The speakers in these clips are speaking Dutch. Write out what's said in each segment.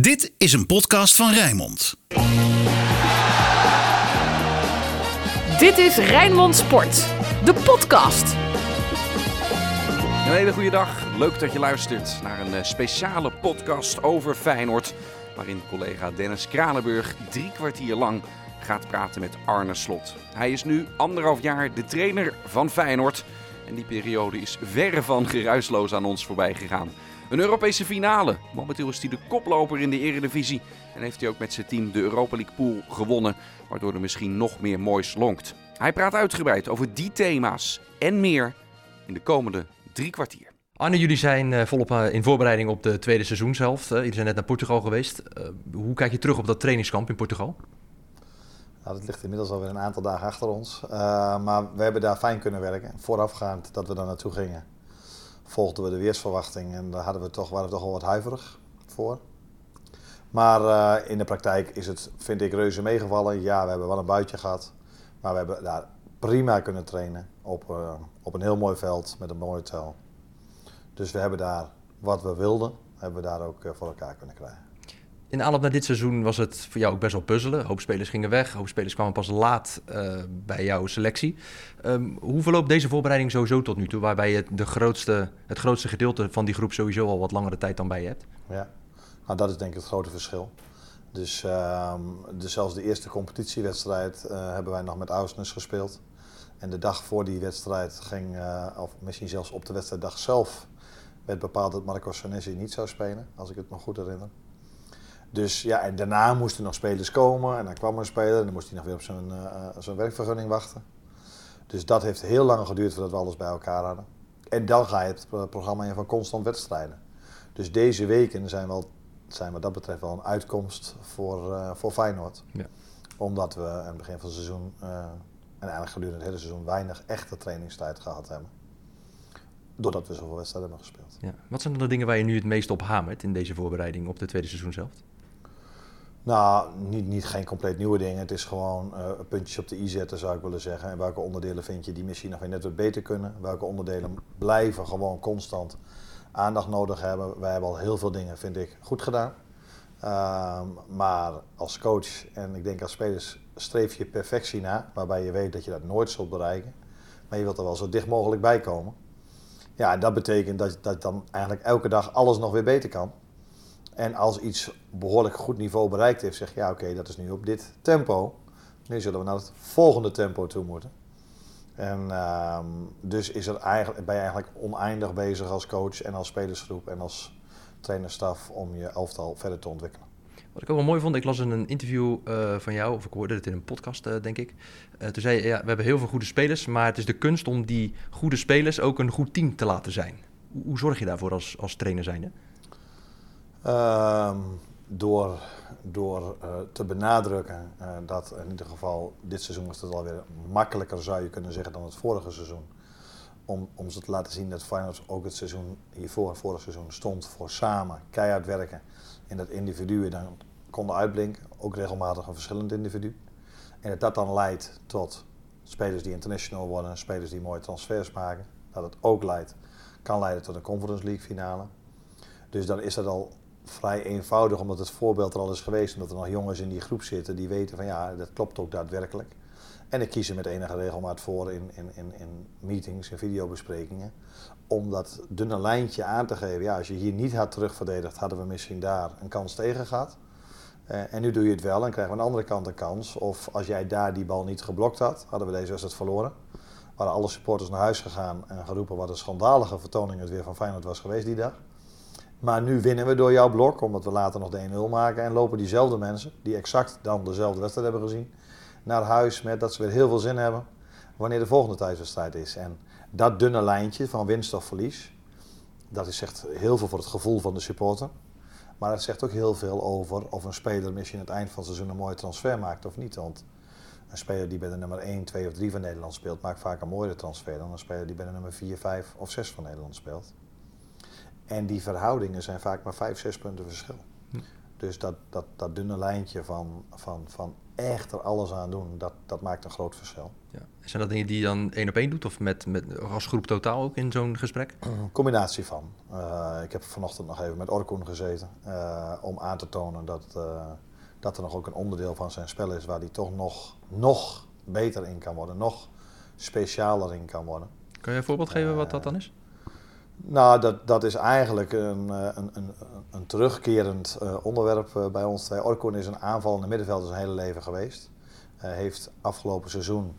Dit is een podcast van Rijnmond. Dit is Rijnmond Sport, de podcast. Een hele goede dag. Leuk dat je luistert naar een eh, speciale podcast over Feyenoord. Waarin collega Dennis Kranenburg drie kwartier lang gaat praten met Arne Slot. Hij is nu anderhalf jaar de trainer van Feyenoord. En die periode is verre van geruisloos aan ons voorbij gegaan. Een Europese finale. Momenteel is hij de koploper in de Eredivisie. En heeft hij ook met zijn team de Europa League pool gewonnen. Waardoor er misschien nog meer moois lonkt. Hij praat uitgebreid over die thema's en meer in de komende drie kwartier. Arne, jullie zijn uh, volop uh, in voorbereiding op de tweede seizoenshelft. Uh, jullie zijn net naar Portugal geweest. hoe kijk je terug op dat trainingskamp in Portugal? Nou, dat ligt inmiddels alweer een aantal dagen achter ons. maar we hebben daar fijn kunnen werken. Voorafgaand dat we daar naartoe gingen, volgden we de weersverwachting en daar hadden we toch, waren we toch wel wat huiverig voor. Maar in de praktijk is het, vind ik, reuze meegevallen. Ja, we hebben wel een buitje gehad. Maar we hebben daar prima kunnen trainen op, op een heel mooi veld met een mooi hotel. Dus we hebben daar wat we wilden, hebben we daar ook eh, voor elkaar kunnen krijgen. In aanloop naar dit seizoen was het voor jou ook best wel puzzelen. Een hoop spelers gingen weg, een spelers kwamen pas laat uh, bij jouw selectie. Um, hoe verloopt deze voorbereiding sowieso tot nu toe, waarbij je de grootste, het grootste gedeelte van die groep sowieso al wat langere tijd dan bij je hebt? Ja, nou, dat is denk ik het grote verschil. Dus, uh, dus zelfs de eerste competitiewedstrijd uh, hebben wij nog met Ausnes gespeeld. En de dag voor die wedstrijd ging, of misschien zelfs op de wedstrijddag zelf, werd bepaald dat Marco Senesi niet zou spelen, als ik het me goed herinner. Dus ja, en daarna moesten nog spelers komen en dan kwam er een speler en dan moest hij nog weer op zijn, uh, zijn werkvergunning wachten. Dus dat heeft heel lang geduurd voordat we alles bij elkaar hadden. En dan ga je het programma in van constant wedstrijden. Dus deze weken zijn, wel, zijn wat dat betreft wel een uitkomst voor, uh, voor Feyenoord. Ja. Omdat we aan het begin van het seizoen uh, en eigenlijk gedurende het hele seizoen weinig echte trainingstijd gehad hebben doordat we zoveel wedstrijden hebben gespeeld. Ja. Wat zijn dan de dingen waar je nu het meest op hamert in deze voorbereiding op de tweede seizoen zelf? Nou, niet, niet geen compleet nieuwe dingen. Het is gewoon uh, puntjes op de i zetten, zou ik willen zeggen. En welke onderdelen vind je die misschien nog weer net wat beter kunnen? Welke onderdelen blijven gewoon constant aandacht nodig hebben? Wij hebben al heel veel dingen, vind ik, goed gedaan. Uh, maar als coach en ik denk als spelers streef je perfectie na, waarbij je weet dat je dat nooit zult bereiken. Maar je wilt er wel zo dicht mogelijk bij komen. Ja, dat betekent dat, dat dan eigenlijk elke dag alles nog weer beter kan. En als iets behoorlijk goed niveau bereikt heeft, zeg je ja oké, dat is nu op dit tempo. Nu zullen we naar het volgende tempo toe moeten. En uh, dus is er eigenlijk, ben je eigenlijk oneindig bezig als coach en als spelersgroep en als trainerstaf om je elftal verder te ontwikkelen. Wat ik ook wel mooi vond, ik las in een interview uh, van jou, of ik hoorde het in een podcast, uh, denk ik. Uh, toen zei je, ja, we hebben heel veel goede spelers, maar het is de kunst om die goede spelers ook een goed team te laten zijn. Hoe, hoe zorg je daarvoor als, als trainer zijnde? Um, door door te benadrukken dat in ieder geval dit seizoen was het alweer makkelijker, zou je kunnen zeggen, dan het vorige seizoen. Om, om ze te laten zien dat Feyenoord ook het seizoen hiervoor, vorig seizoen, stond voor samen keihard werken en dat individuen dan konden uitblinken, ook regelmatig een verschillend individu. En dat dat dan leidt tot spelers die international worden, spelers die mooie transfers maken. Dat het ook leidt, kan leiden tot een Conference League finale. Dus dan is dat al vrij eenvoudig, omdat het voorbeeld er al is geweest. Omdat er nog jongens in die groep zitten die weten van ja, dat klopt ook daadwerkelijk. En ik kies er met enige regelmaat voor in, in, in, in meetings en videobesprekingen. Om dat dunne lijntje aan te geven. Ja, als je hier niet had terugverdedigd, hadden we misschien daar een kans tegen gehad. Uh, en nu doe je het wel en krijgen we aan de andere kant een kans. Of als jij daar die bal niet geblokt had, hadden we deze wedstrijd verloren. Waren alle supporters naar huis gegaan en geroepen wat een schandalige vertoning het weer van Feyenoord was geweest die dag. Maar nu winnen we door jouw blok, omdat we later nog de 1-0 maken. En lopen diezelfde mensen, die exact dan dezelfde wedstrijd hebben gezien, naar huis met dat ze weer heel veel zin hebben wanneer de volgende thuiswedstrijd is. En dat dunne lijntje van winst of verlies, dat is zegt heel veel voor het gevoel van de supporter. Maar het zegt ook heel veel over of een speler misschien aan het eind van het seizoen een mooie transfer maakt of niet. Want een speler die bij de nummer 1, 2 of 3 van Nederland speelt, maakt vaak een mooiere transfer dan een speler die bij de nummer 4, 5 of 6 van Nederland speelt. En die verhoudingen zijn vaak maar 5, 6 punten verschil. Hm. Dus dat, dat, dat dunne lijntje van, van, van echt er alles aan doen, dat, dat maakt een groot verschil. Ja. Zijn dat dingen die je dan één op één doet of met, met, als groep totaal ook in zo'n gesprek? Een combinatie van. Uh, ik heb vanochtend nog even met Orkoen gezeten uh, om aan te tonen dat, uh, dat er nog ook een onderdeel van zijn spel is waar hij toch nog, nog beter in kan worden, nog specialer in kan worden. Kan je een voorbeeld geven wat dat dan is? Nou, dat, dat is eigenlijk een, een, een, een terugkerend uh, onderwerp uh, bij ons twee. Is een aanvallende middenvelder zijn hele leven geweest. Hij heeft afgelopen seizoen,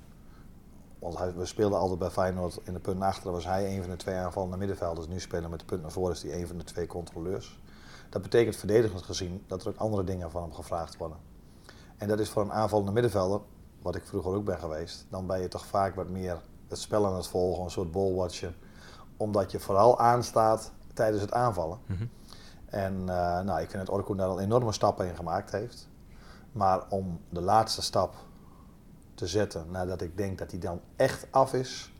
want we speelden altijd bij Feyenoord in de punt naar achteren, was hij een van de twee aanvallende middenvelders. Nu spelen met de punt naar voren is hij een van de twee controleurs. Dat betekent verdedigend gezien dat er ook andere dingen van hem gevraagd worden. En dat is voor een aanvallende middenvelder, wat ik vroeger ook ben geweest, dan ben je toch vaak wat meer het spel aan het volgen, een soort ballwatcher omdat je vooral aanstaat tijdens het aanvallen. Mm -hmm. En uh, nou, ik vind dat Orkoen daar al enorme stappen in gemaakt heeft. Maar om de laatste stap te zetten, nadat ik denk dat hij dan echt af is,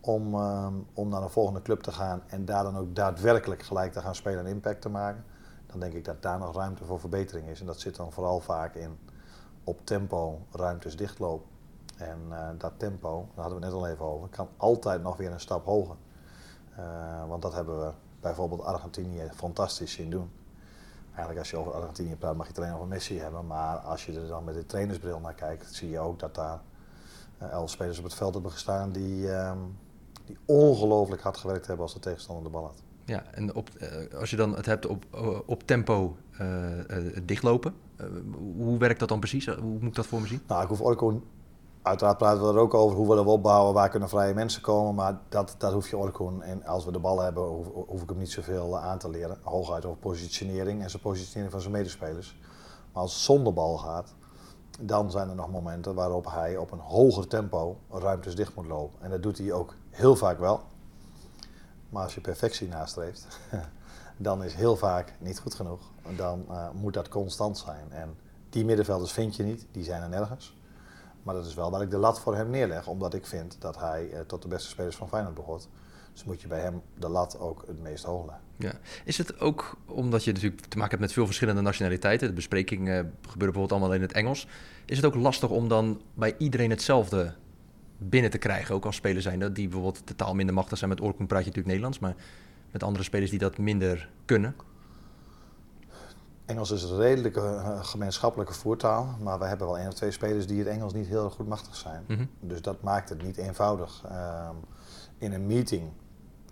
om, uh, om naar een volgende club te gaan en daar dan ook daadwerkelijk gelijk te gaan spelen en impact te maken, dan denk ik dat daar nog ruimte voor verbetering is. En dat zit dan vooral vaak in op tempo ruimtes dichtlopen. En uh, dat tempo, daar hadden we net al even over, kan altijd nog weer een stap hoger. Uh, want dat hebben we bijvoorbeeld Argentinië fantastisch zien doen. Eigenlijk als je over Argentinië praat mag je het alleen over Messi hebben. Maar als je er dan met de trainersbril naar kijkt, zie je ook dat daar uh, elf spelers op het veld hebben gestaan die, uh, die ongelooflijk hard gewerkt hebben als de tegenstander de bal had. Ja, en op, uh, als je dan het hebt op, op tempo dichtlopen, hoe werkt dat dan precies? Hoe moet ik dat voor me zien? Nou, ik hoef Uiteraard praten we er ook over hoe we dat opbouwen, waar kunnen vrije mensen komen, maar dat, dat hoef je Orkoen. En als we de bal hebben, hoef, ik hem niet zoveel aan te leren. Hooguit over positionering en zijn positionering van zijn medespelers. Maar als het zonder bal gaat, dan zijn er nog momenten waarop hij op een hoger tempo ruimtes dicht moet lopen. En dat doet hij ook heel vaak wel. Maar als je perfectie nastreeft, dan is heel vaak niet goed genoeg. Dan uh, moet dat constant zijn. En die middenvelders vind je niet, die zijn er nergens. Maar dat is wel waar ik de lat voor hem neerleg, omdat ik vind dat hij eh, tot de beste spelers van Feyenoord behoort. Dus moet je bij hem de lat ook het meest hoog leggen. Ja. Is het ook omdat je natuurlijk te maken hebt met veel verschillende nationaliteiten, de bespreking eh, gebeurt bijvoorbeeld allemaal in het Engels, is het ook lastig om dan bij iedereen hetzelfde binnen te krijgen, ook als spelers zijn die bijvoorbeeld de taal minder machtig zijn. Met Orkun praat je natuurlijk Nederlands, maar met andere spelers die dat minder kunnen? Engels is een redelijke uh, gemeenschappelijke voertaal, maar we hebben wel één of twee spelers die het Engels niet heel goed machtig zijn. Mhm. Mm -hmm. Dus dat maakt het niet eenvoudig. Uh, in een meeting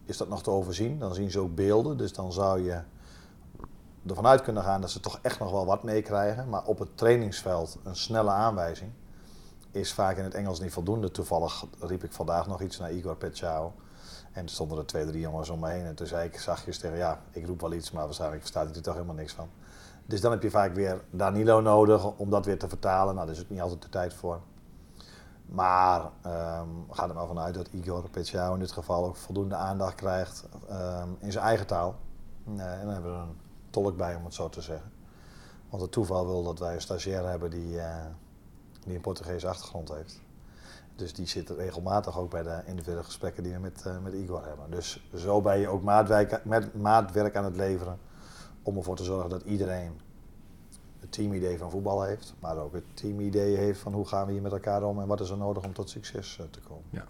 is dat nog te overzien, dan zien ze ook beelden, dus dan zou je ervan uit kunnen gaan dat ze toch echt nog wel wat meekrijgen. Maar op het trainingsveld een snelle aanwijzing is vaak in het Engels niet voldoende. Toevallig riep ik vandaag nog iets naar Igor Petjao. En er stonden er twee, drie jongens om me heen. En toen zei ik zachtjes tegen, ja, ik roep wel iets, maar waarschijnlijk verstaat hij er toch helemaal niks van. Dus dan heb je vaak weer Danilo nodig om dat weer te vertalen. Nou, daar is ook niet altijd de tijd voor. Maar um, ga er maar vanuit dat Igor Petjao in dit geval ook voldoende aandacht krijgt um, in zijn eigen taal. En dan hebben we een tolk bij, om het zo te zeggen. Want het toeval wil dat wij een stagiair hebben die, uh, die een Portugese achtergrond heeft. Dus die zit regelmatig ook bij de individuele gesprekken die we met, uh, met Igor hebben. Dus zo ben je ook maatwerk, met maatwerk aan het leveren om ervoor te zorgen dat iedereen het teamidee van voetbal heeft, maar ook het teamidee heeft van hoe gaan we hier met elkaar om en wat is er nodig om tot succes te komen. Ja.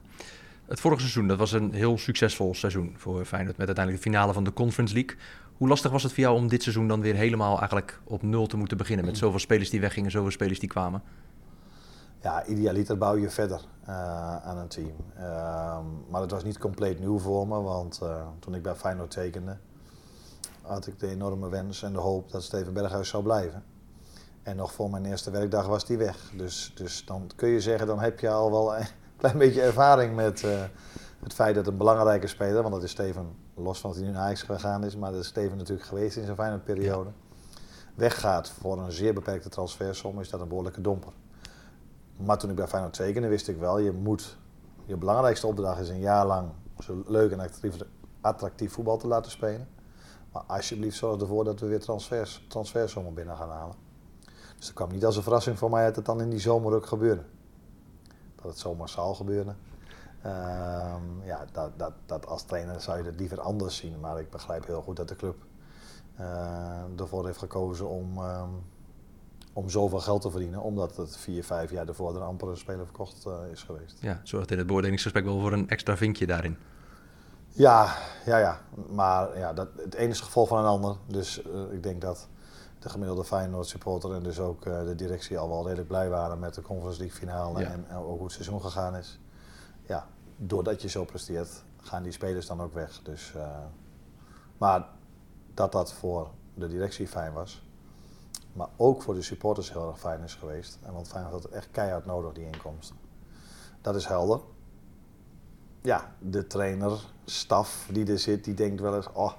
Het vorige seizoen, dat was een heel succesvol seizoen voor Feyenoord met uiteindelijk de finale van de Conference League. Hoe lastig was het voor jou om dit seizoen dan weer helemaal eigenlijk op nul te moeten beginnen met zoveel spelers die weggingen, zoveel spelers die kwamen? Ja, idealiter bouw je verder uh, aan een team. Uh, maar het was niet compleet nieuw voor me, want uh, toen ik bij Feyenoord tekende, had ik de enorme wens en de hoop dat Steven Berghuis zou blijven. En nog voor mijn eerste werkdag was die weg. Dus, dus dan kun je zeggen, dan heb je al wel een klein beetje ervaring met uh, het feit dat een belangrijke speler, want dat is Steven, los van dat hij nu naar Ajax gegaan is, maar dat is Steven natuurlijk geweest in zijn Feyenoord-periode, weggaat voor een zeer beperkte transfersom, is dat een behoorlijke domper. Maar toen ik bij Feyenoord tekende, wist ik wel, je moet, je belangrijkste opdracht is een jaar lang zo leuk en attractief, attractief voetbal te laten spelen. Alsjeblieft zorg ervoor dat we weer transfers, transfersommen binnen gaan halen. Dus het kwam niet als een verrassing voor mij dat het dan in die zomer ook gebeurde. Dat het zo massaal gebeurde. Um, ja, dat, dat, dat als trainer zou je het liever anders zien. Maar ik begrijp heel goed dat de club uh, ervoor heeft gekozen om, um, om zoveel geld te verdienen, omdat het vier, vijf jaar ervoor er amper een speler verkocht eh, is geweest. Ja, zorgt in het beoordelingsgesprek wel voor een extra vinkje daarin. Ja, ja, ja. Maar ja, dat, het ene is het gevolg van een ander. Dus eh, ik denk dat de gemiddelde Feyenoord supporter en dus ook eh, de directie al wel redelijk blij waren met de Conference League finale Ja. en, en ook hoe het seizoen gegaan is. Ja, doordat je zo presteert, gaan die spelers dan ook weg. Dus, eh, maar dat dat voor de directie fijn was, maar ook voor de supporters heel erg fijn is geweest. En want Feyenoord had het echt keihard nodig, die inkomsten. Dat is helder. Ja, de trainer, staf die er zit, die denkt wel eens, oh,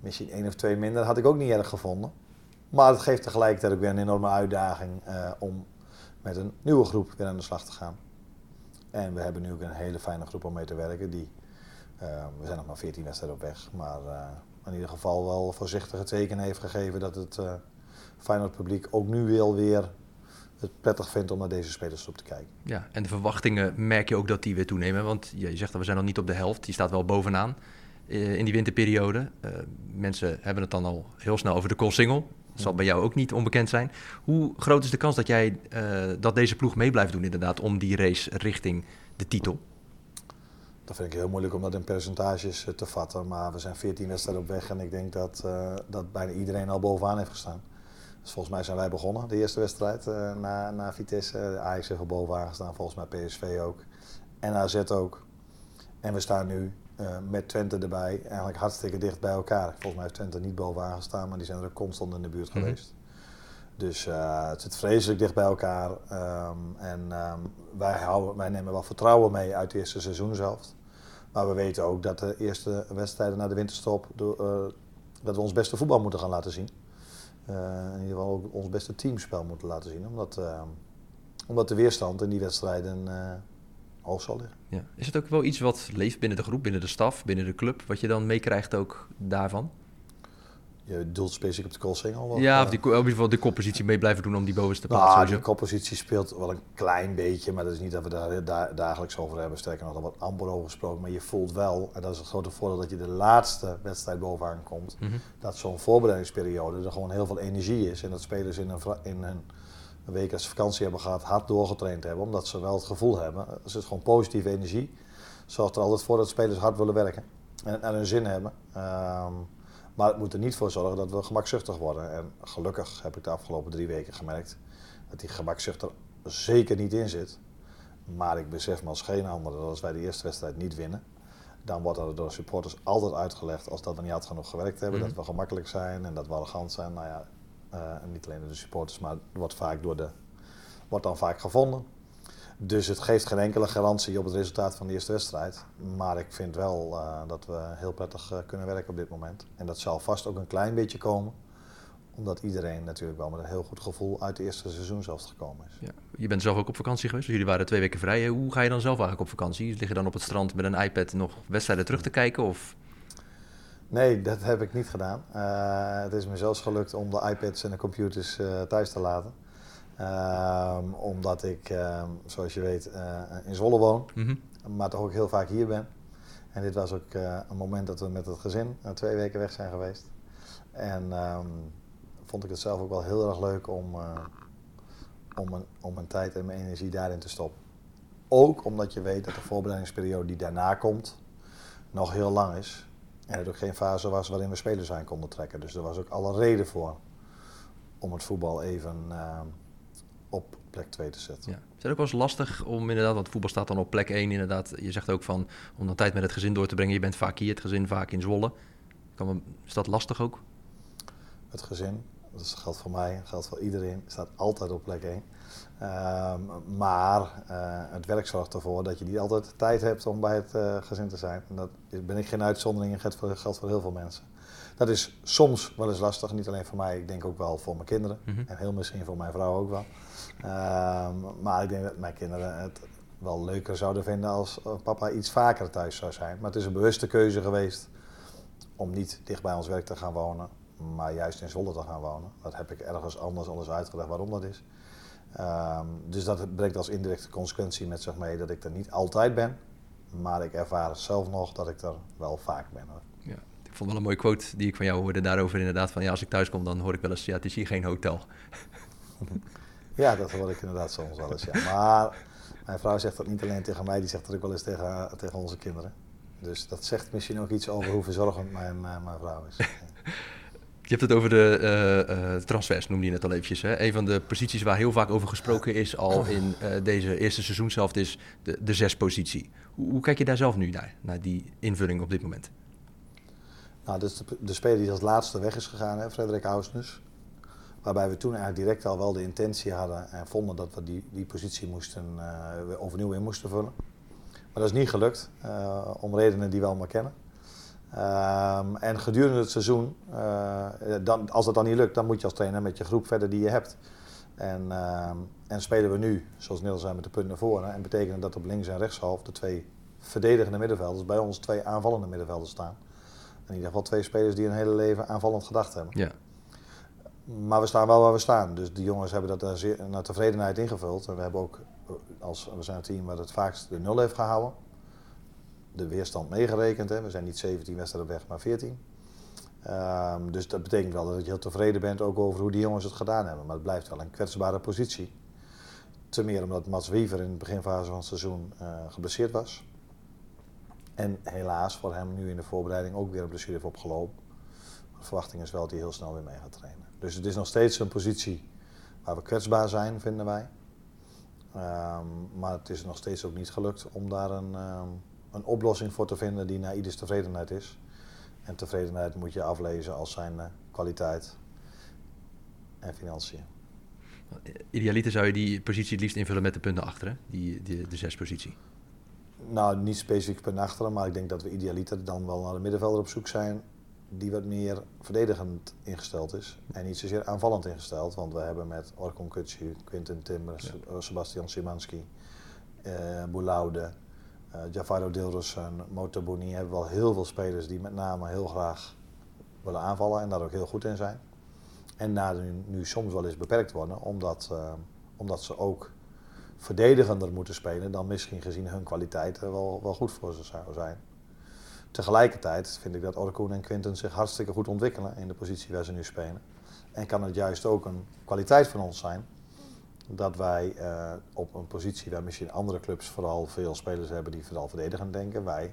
misschien één of twee minder had ik ook niet erg gevonden. Maar het geeft tegelijkertijd ook weer een enorme uitdaging eh, om met een nieuwe groep weer aan de slag te gaan. En we hebben nu ook een hele fijne groep om mee te werken. Die, eh, we zijn nog maar 14 wedstrijden op weg, maar eh, in ieder geval wel voorzichtige tekenen heeft gegeven dat het Feyenoord publiek ook nu wel weer het prettig vindt om naar deze spelers op te kijken. Ja, en de verwachtingen merk je ook dat die weer toenemen. Want je zegt dat we zijn nog niet op de helft. Die staat wel bovenaan eh, in die winterperiode. Eh, mensen hebben het dan al heel snel over de Koolsingel. Dat zal bij jou ook niet onbekend zijn. Hoe groot is de kans dat jij eh, dat deze ploeg mee blijft doen inderdaad om die race richting de titel? Dat vind ik heel moeilijk om dat in percentages te vatten. Maar we zijn 14 wedstrijden op weg en ik denk dat, dat bijna iedereen al bovenaan heeft gestaan. Dus volgens mij zijn wij begonnen, de eerste wedstrijd eh, na, na Vitesse. De Ajax heeft al bovenaan gestaan, volgens mij PSV ook. En AZ ook. En we staan nu eh, met Twente erbij eigenlijk hartstikke dicht bij elkaar. Volgens mij heeft Twente niet bovenaan gestaan, maar die zijn er ook constant in de buurt Mhm. geweest. Dus eh, het zit vreselijk dicht bij elkaar. Ehm, en ehm, wij, houden, wij nemen wel vertrouwen mee uit het eerste seizoen zelf. Maar we weten ook dat de eerste wedstrijden na de winterstop door, dat we ons beste voetbal moeten gaan laten zien. Eh, in ieder geval ook ons beste teamspel moeten laten zien. Omdat, eh, omdat de weerstand in die wedstrijden eh, hoog zal liggen. Ja. Is het ook wel iets wat leeft binnen de groep, binnen de staf, binnen de club? Wat je dan meekrijgt ook daarvan? Je doelt specifiek op de koolsingel? of, Ja, eh? of die, in ieder geval de koppositie mee blijven doen om die bovenste plaats Nou, sowieso. de koppositie speelt wel een klein beetje, maar dat is niet dat we daar da- dagelijks over hebben. Sterker nog, er wordt amper over gesproken. Maar je voelt wel, en dat is het grote voordeel dat je de laatste wedstrijd bovenaan komt, Mhm. dat zo'n voorbereidingsperiode er gewoon heel veel energie is. En dat spelers in een, in een week als ze vakantie hebben gehad hard doorgetraind hebben, omdat ze wel het gevoel hebben. Er zit gewoon positieve energie. Zorgt er altijd voor dat spelers hard willen werken en, en hun zin hebben. Ehm, maar het moet er niet voor zorgen dat we gemakzuchtig worden. En gelukkig heb ik de afgelopen drie weken gemerkt dat die gemakzucht er zeker niet in zit. Maar ik besef me als geen ander dat als wij de eerste wedstrijd niet winnen, dan wordt er door supporters altijd uitgelegd als dat we niet hard genoeg gewerkt hebben, Mhm. dat we gemakkelijk zijn en dat we arrogant zijn. Nou ja, eh, niet alleen door de supporters, maar het wordt, vaak door de, wordt dan vaak gevonden. Dus het geeft geen enkele garantie op het resultaat van de eerste wedstrijd. Maar ik vind wel eh, dat we heel prettig eh, kunnen werken op dit moment. En dat zal vast ook een klein beetje komen. Omdat iedereen natuurlijk wel met een heel goed gevoel uit het eerste seizoen zelfs gekomen is. Ja. Je bent zelf ook op vakantie geweest, dus jullie waren twee weken vrij. Hoe ga je dan zelf eigenlijk op vakantie? Lig je dan op het strand met een iPad nog wedstrijden terug te kijken? Of... Nee, dat heb ik niet gedaan. Eh, het is me zelfs gelukt om de iPads en de computers thuis te laten. Ehm, omdat ik, ehm, zoals je weet, eh, in Zwolle woon. Mhm. maar toch ook heel vaak hier ben. En dit was ook eh, een moment dat we met het gezin eh, twee weken weg zijn geweest. En ehm, vond ik het zelf ook wel heel erg leuk om, om, mijn, om mijn tijd en mijn energie daarin te stoppen. Ook omdat je weet dat de voorbereidingsperiode die daarna komt nog heel lang is. En het ook geen fase was waarin we spelers aan konden trekken. Dus er was ook alle reden voor om het voetbal even op plek 2 te zetten. Ja. Is het ook wel eens lastig om inderdaad, want voetbal staat dan op plek 1 inderdaad. Je zegt ook van om dan tijd met het gezin door te brengen. Je bent vaak hier, het gezin vaak in Zwolle. Kan is dat lastig ook? Het gezin, dat geldt voor mij, geldt voor iedereen, staat altijd op plek 1. Ehm, maar eh, het werk zorgt ervoor dat je niet altijd tijd hebt om bij het eh, gezin te zijn. En dat ben ik geen uitzondering en geldt voor, geldt voor heel veel mensen. Dat is soms wel eens lastig, niet alleen voor mij, ik denk ook wel voor mijn kinderen. Mhm. En heel misschien voor mijn vrouw ook wel. Ehm, maar ik denk dat mijn kinderen het wel leuker zouden vinden als eh, papa iets vaker thuis zou zijn. Maar het is een bewuste keuze geweest om niet dicht bij ons werk te gaan wonen, maar juist in Zwolle te gaan wonen. Dat heb ik ergens anders al eens uitgelegd waarom dat is. Ehm, dus dat brengt als indirecte consequentie met zich mee dat ik er niet altijd ben. Maar ik ervaar zelf nog dat ik er wel vaak ben. hoor. Ja. Ik vond wel een mooie quote die ik van jou hoorde daarover inderdaad. Van ja, als ik thuis kom dan hoor ik wel eens, ja het is hier geen hotel. Ja, dat hoor ik inderdaad soms wel eens. Ja. Maar mijn vrouw zegt dat niet alleen tegen mij, die zegt dat ook wel eens tegen, tegen onze kinderen. Dus dat zegt misschien ook iets over hoe verzorgend mijn, mijn, mijn vrouw is. Je hebt het over de uh, uh, transfers, noemde je net al eventjes. Hè? Een van de posities waar heel vaak over gesproken is al in uh, deze eerste seizoenshelft is de, de zespositie. Hoe, hoe kijk je daar zelf nu naar, naar die invulling op dit moment? Nou, dat is de, de speler die als laatste weg is gegaan, hè, Frederik Ausnus. Waarbij we toen eigenlijk direct al wel de intentie hadden en vonden dat we die, die positie moesten, overnieuw in moesten vullen. Maar dat is niet gelukt, om redenen die we allemaal kennen. Um, en gedurende het seizoen, uh, dan, als dat dan niet lukt, dan moet je als trainer met je groep verder die je hebt. En, uh, en spelen we nu, zoals Niels zei, met de punt naar voren. En betekent dat op links en rechtshalf de twee verdedigende middenvelders bij ons twee aanvallende middenvelders staan. In ieder geval twee spelers die een hele leven aanvallend gedacht hebben. Ja. Maar we staan wel waar we staan. Dus die jongens hebben dat zeer, naar tevredenheid ingevuld. En we hebben ook, als, we zijn een team wat het vaakst de nul heeft gehouden de weerstand meegerekend. Hè. We zijn niet 17 wedstrijden weg, maar 14. Um, dus dat betekent wel dat je heel tevreden bent ook over hoe die jongens het gedaan hebben. Maar het blijft wel een kwetsbare positie. Ten meer omdat Mats Wiever in de beginfase van het seizoen uh, geblesseerd was. En helaas voor hem nu in de voorbereiding ook weer een blessure heeft opgelopen. De verwachting is wel dat hij heel snel weer mee gaat trainen. Dus het is nog steeds een positie waar we kwetsbaar zijn, vinden wij. Um, maar het is nog steeds ook niet gelukt om daar een, um, een oplossing voor te vinden die naar ieders tevredenheid is. En tevredenheid moet je aflezen als zijn kwaliteit en financiën. Idealiter zou je die positie het liefst invullen met de punten achteren, die, die, de zespositie. Nou, niet specifiek punten achteren, maar ik denk dat we idealiter dan wel naar de middenvelder op zoek zijn die wat meer verdedigend ingesteld is en niet zozeer aanvallend ingesteld. Want we hebben met Orkon Kutsu, Quinten Timber, ja. Sebastian Simanski, uh, Boulaude, uh, Javaro Deelros en Motabuni hebben wel heel veel spelers die met name heel graag willen aanvallen en daar ook heel goed in zijn. En na nu, nu soms wel eens beperkt worden, omdat, uh, omdat ze ook verdedigender moeten spelen dan misschien gezien hun kwaliteit wel, wel goed voor ze zou zijn. Tegelijkertijd vind ik dat Orkoen en Quinten zich hartstikke goed ontwikkelen in de positie waar ze nu spelen. En kan het juist ook een kwaliteit van ons zijn dat wij uh, op een positie waar misschien andere clubs vooral veel spelers hebben die vooral verdedigend denken, wij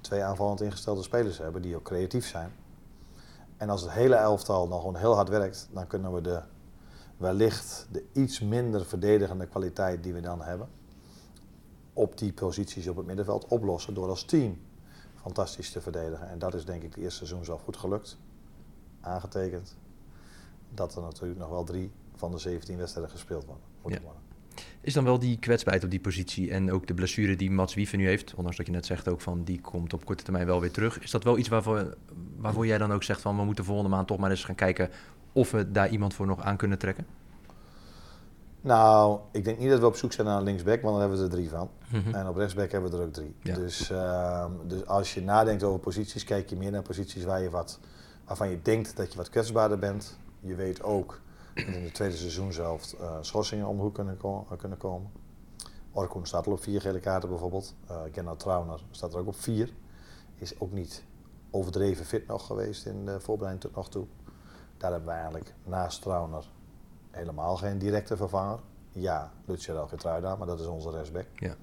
twee aanvallend ingestelde spelers hebben die ook creatief zijn. En als het hele elftal dan gewoon heel hard werkt, dan kunnen we de wellicht de iets minder verdedigende kwaliteit die we dan hebben, op die posities op het middenveld oplossen door als team fantastisch te verdedigen. En dat is denk ik het eerste seizoen zo goed gelukt. Aangetekend dat er natuurlijk nog wel drie van de 17 wedstrijden gespeeld worden. Ja. worden. Is dan wel die kwetsbaarheid op die positie en ook de blessure die Mats Wieven nu heeft, ondanks dat je net zegt ook van die komt op korte termijn wel weer terug, is dat wel iets waarvoor, waarvoor jij dan ook zegt van we moeten volgende maand toch maar eens gaan kijken of we daar iemand voor nog aan kunnen trekken? Nou, ik denk niet dat we op zoek zijn naar een linksback, want dan hebben we er drie van. Mm -hmm. En op rechtsback hebben we er ook drie. Ja. Dus, uh, dus als je nadenkt over posities, kijk je meer naar posities waar je wat, waarvan je denkt dat je wat kwetsbaarder bent. Je weet ook dat in de tweede seizoen zelf uh, schorsingen om de hoek kunnen, ko kunnen komen. Orkoen staat al op vier gele kaarten bijvoorbeeld. Uh, Gennard Trauner staat er ook op vier. Is ook niet overdreven fit nog geweest in de voorbereiding tot nog toe. Daar hebben we eigenlijk naast Trauner helemaal geen directe vervanger. Ja, Luciano Getruida, maar dat is onze rechtsback. Ja.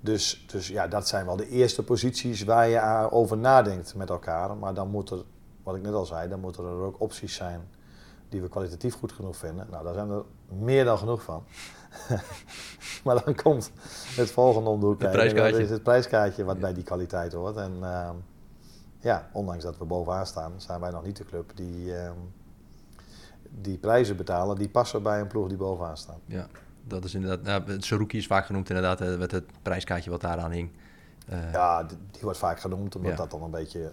Dus, dus ja, dat zijn wel de eerste posities waar je over nadenkt met elkaar. Maar dan moet er, wat ik net al zei, dan moeten er ook opties zijn die we kwalitatief goed genoeg vinden. Nou, daar zijn er meer dan genoeg van. maar dan komt het volgende om de hoek. Het prijskaartje. Dat is het prijskaartje wat bij die kwaliteit hoort. En uh, ja, ondanks dat we bovenaan staan, zijn wij nog niet de club die, uh, die prijzen betalen die passen bij een ploeg die bovenaan staat. Ja, dat is inderdaad. Nou, Saruki is vaak genoemd inderdaad, met het prijskaartje wat daaraan hing. Uh, ja, die, die, wordt vaak genoemd omdat ja. dat dan een beetje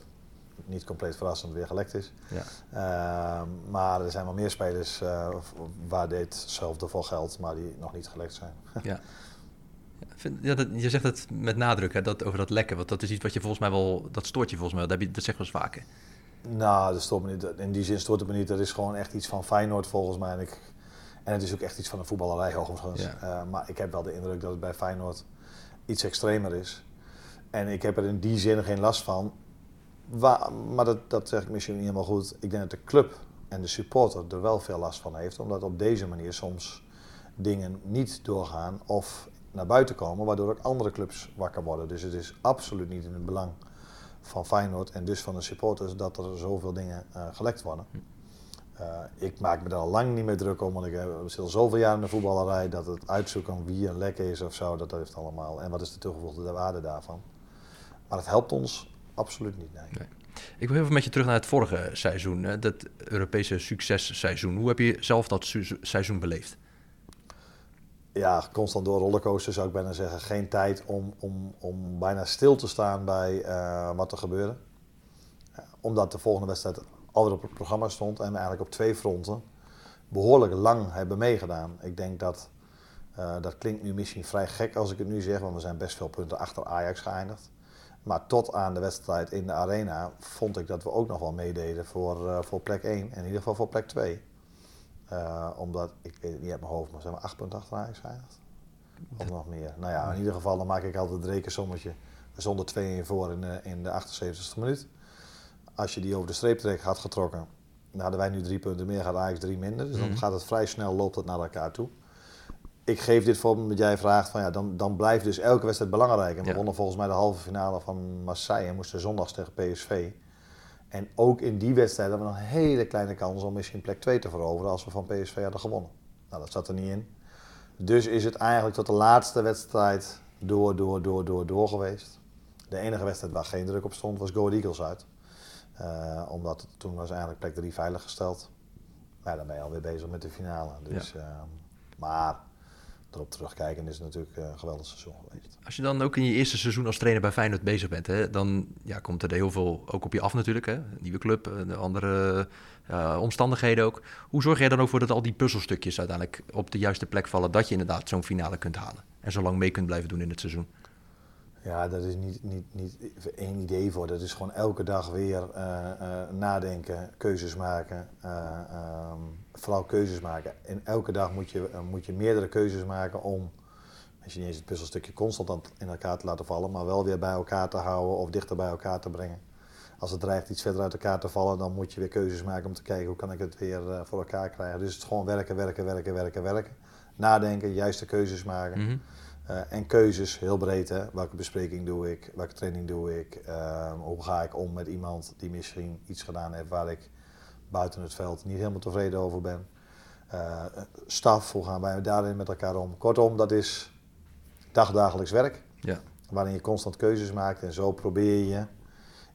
niet compleet verrassend weer gelekt is. Ja. Uh, maar er zijn wel meer spelers uh, waar ditzelfde voor geldt, maar die nog niet gelekt zijn. ja. Ja, dat, je zegt het met nadruk, hè, dat, over dat lekken. Want dat is iets wat je volgens mij wel... Dat stoort je volgens mij wel. Dat, dat zeg je wel eens vaker. Nou, dat stoort me niet. In die zin stoort het me niet. Dat is gewoon echt iets van Feyenoord volgens mij. En, ik, en het is ook echt iets van de voetballerij overigens. Ja. Uh, maar ik heb wel de indruk dat het bij Feyenoord iets extremer is. En ik heb er in die zin geen last van. Waar, maar dat, dat zeg ik misschien niet helemaal goed. Ik denk dat de club en de supporter er wel veel last van heeft, omdat op deze manier soms dingen niet doorgaan of naar buiten komen, waardoor ook andere clubs wakker worden. Dus het is absoluut niet in het belang van Feyenoord en dus van de supporters dat er zoveel dingen uh, gelekt worden. Uh, ik maak me daar al lang niet meer druk om, want ik zit al zoveel jaar in de voetballerij dat het uitzoeken wie een lek is of zo, dat heeft allemaal. En wat is de toegevoegde waarde daarvan? Maar het helpt ons absoluut niet. Nee. nee. Ik wil even met je terug naar het vorige seizoen, dat Europese successeizoen. Hoe heb je zelf dat seizoen beleefd? Ja, constant door rollercoaster zou ik bijna zeggen. Geen tijd om, om, om bijna stil te staan bij uh, wat er gebeurde. Omdat de volgende wedstrijd alweer op het programma stond en we eigenlijk op twee fronten behoorlijk lang hebben meegedaan. Ik denk dat, uh, dat klinkt nu misschien vrij gek als ik het nu zeg, want we zijn best veel punten achter Ajax geëindigd. Maar tot aan de wedstrijd in de arena vond ik dat we ook nog wel meededen voor, voor plek 1 en in ieder geval voor plek 2. Uh, omdat, ik weet het niet uit mijn hoofd, maar zijn we 8 punten achter Ajax geëindigd? Of nog meer? Nou ja, in ieder geval dan maak ik altijd het rekensommetje. Zonder 2 in voor in de, in de 78e minuut. Als je die over de streep trek had getrokken, dan hadden wij nu drie punten meer, gaat Ajax drie minder. Dus dan mm. gaat het vrij snel, loopt het naar elkaar toe ik geef dit voorbeeld dat jij vraagt, van, ja, dan, dan blijft dus elke wedstrijd belangrijk. En we wonnen volgens mij de halve finale van Marseille en moesten zondags tegen PSV. En ook in die wedstrijd hadden we nog een hele kleine kans om misschien plek 2 te veroveren als we van PSV hadden gewonnen. Nou, dat zat er niet in. Dus is het eigenlijk tot de laatste wedstrijd door, door, door, door, door geweest. De enige wedstrijd waar geen druk op stond was Go Eagles uit. Uh, omdat toen was eigenlijk plek 3 veilig gesteld. Maar ja, dan ben je alweer bezig met de finale. Dus, ja. uh, maar erop terugkijken is het natuurlijk een geweldig seizoen geweest. Als je dan ook in je eerste seizoen als trainer bij Feyenoord bezig bent, hè, dan ja, komt er heel veel ook op je af natuurlijk. Hè? Nieuwe club, eh, andere uh, omstandigheden ook. Hoe zorg jij dan ook voor dat al die puzzelstukjes uiteindelijk op de juiste plek vallen, dat je inderdaad zo'n finale kunt halen en zo lang mee kunt blijven doen in het seizoen? Ja, dat is niet, niet, niet één idee voor. Dat is gewoon elke dag weer uh, uh, nadenken, keuzes maken. Uh, um, vooral keuzes maken. En elke dag moet je, moet je meerdere keuzes maken om, als je niet eens het puzzelstukje constant in elkaar te laten vallen, maar wel weer bij elkaar te houden of dichter bij elkaar te brengen. Als het dreigt iets verder uit elkaar te vallen, dan moet je weer keuzes maken om te kijken hoe kan ik het weer voor elkaar krijgen. Dus het is gewoon werken, werken, werken, werken, werken. Nadenken, juiste keuzes maken. -hmm. Uh, en keuzes, heel breed. Hè? Welke bespreking doe ik? Welke training doe ik? Uh, hoe ga ik om met iemand die misschien iets gedaan heeft waar ik buiten het veld niet helemaal tevreden over ben? Uh, staf, hoe gaan wij daarin met elkaar om? Kortom, dat is dagdagelijks werk. Ja. Waarin je constant keuzes maakt. En zo probeer je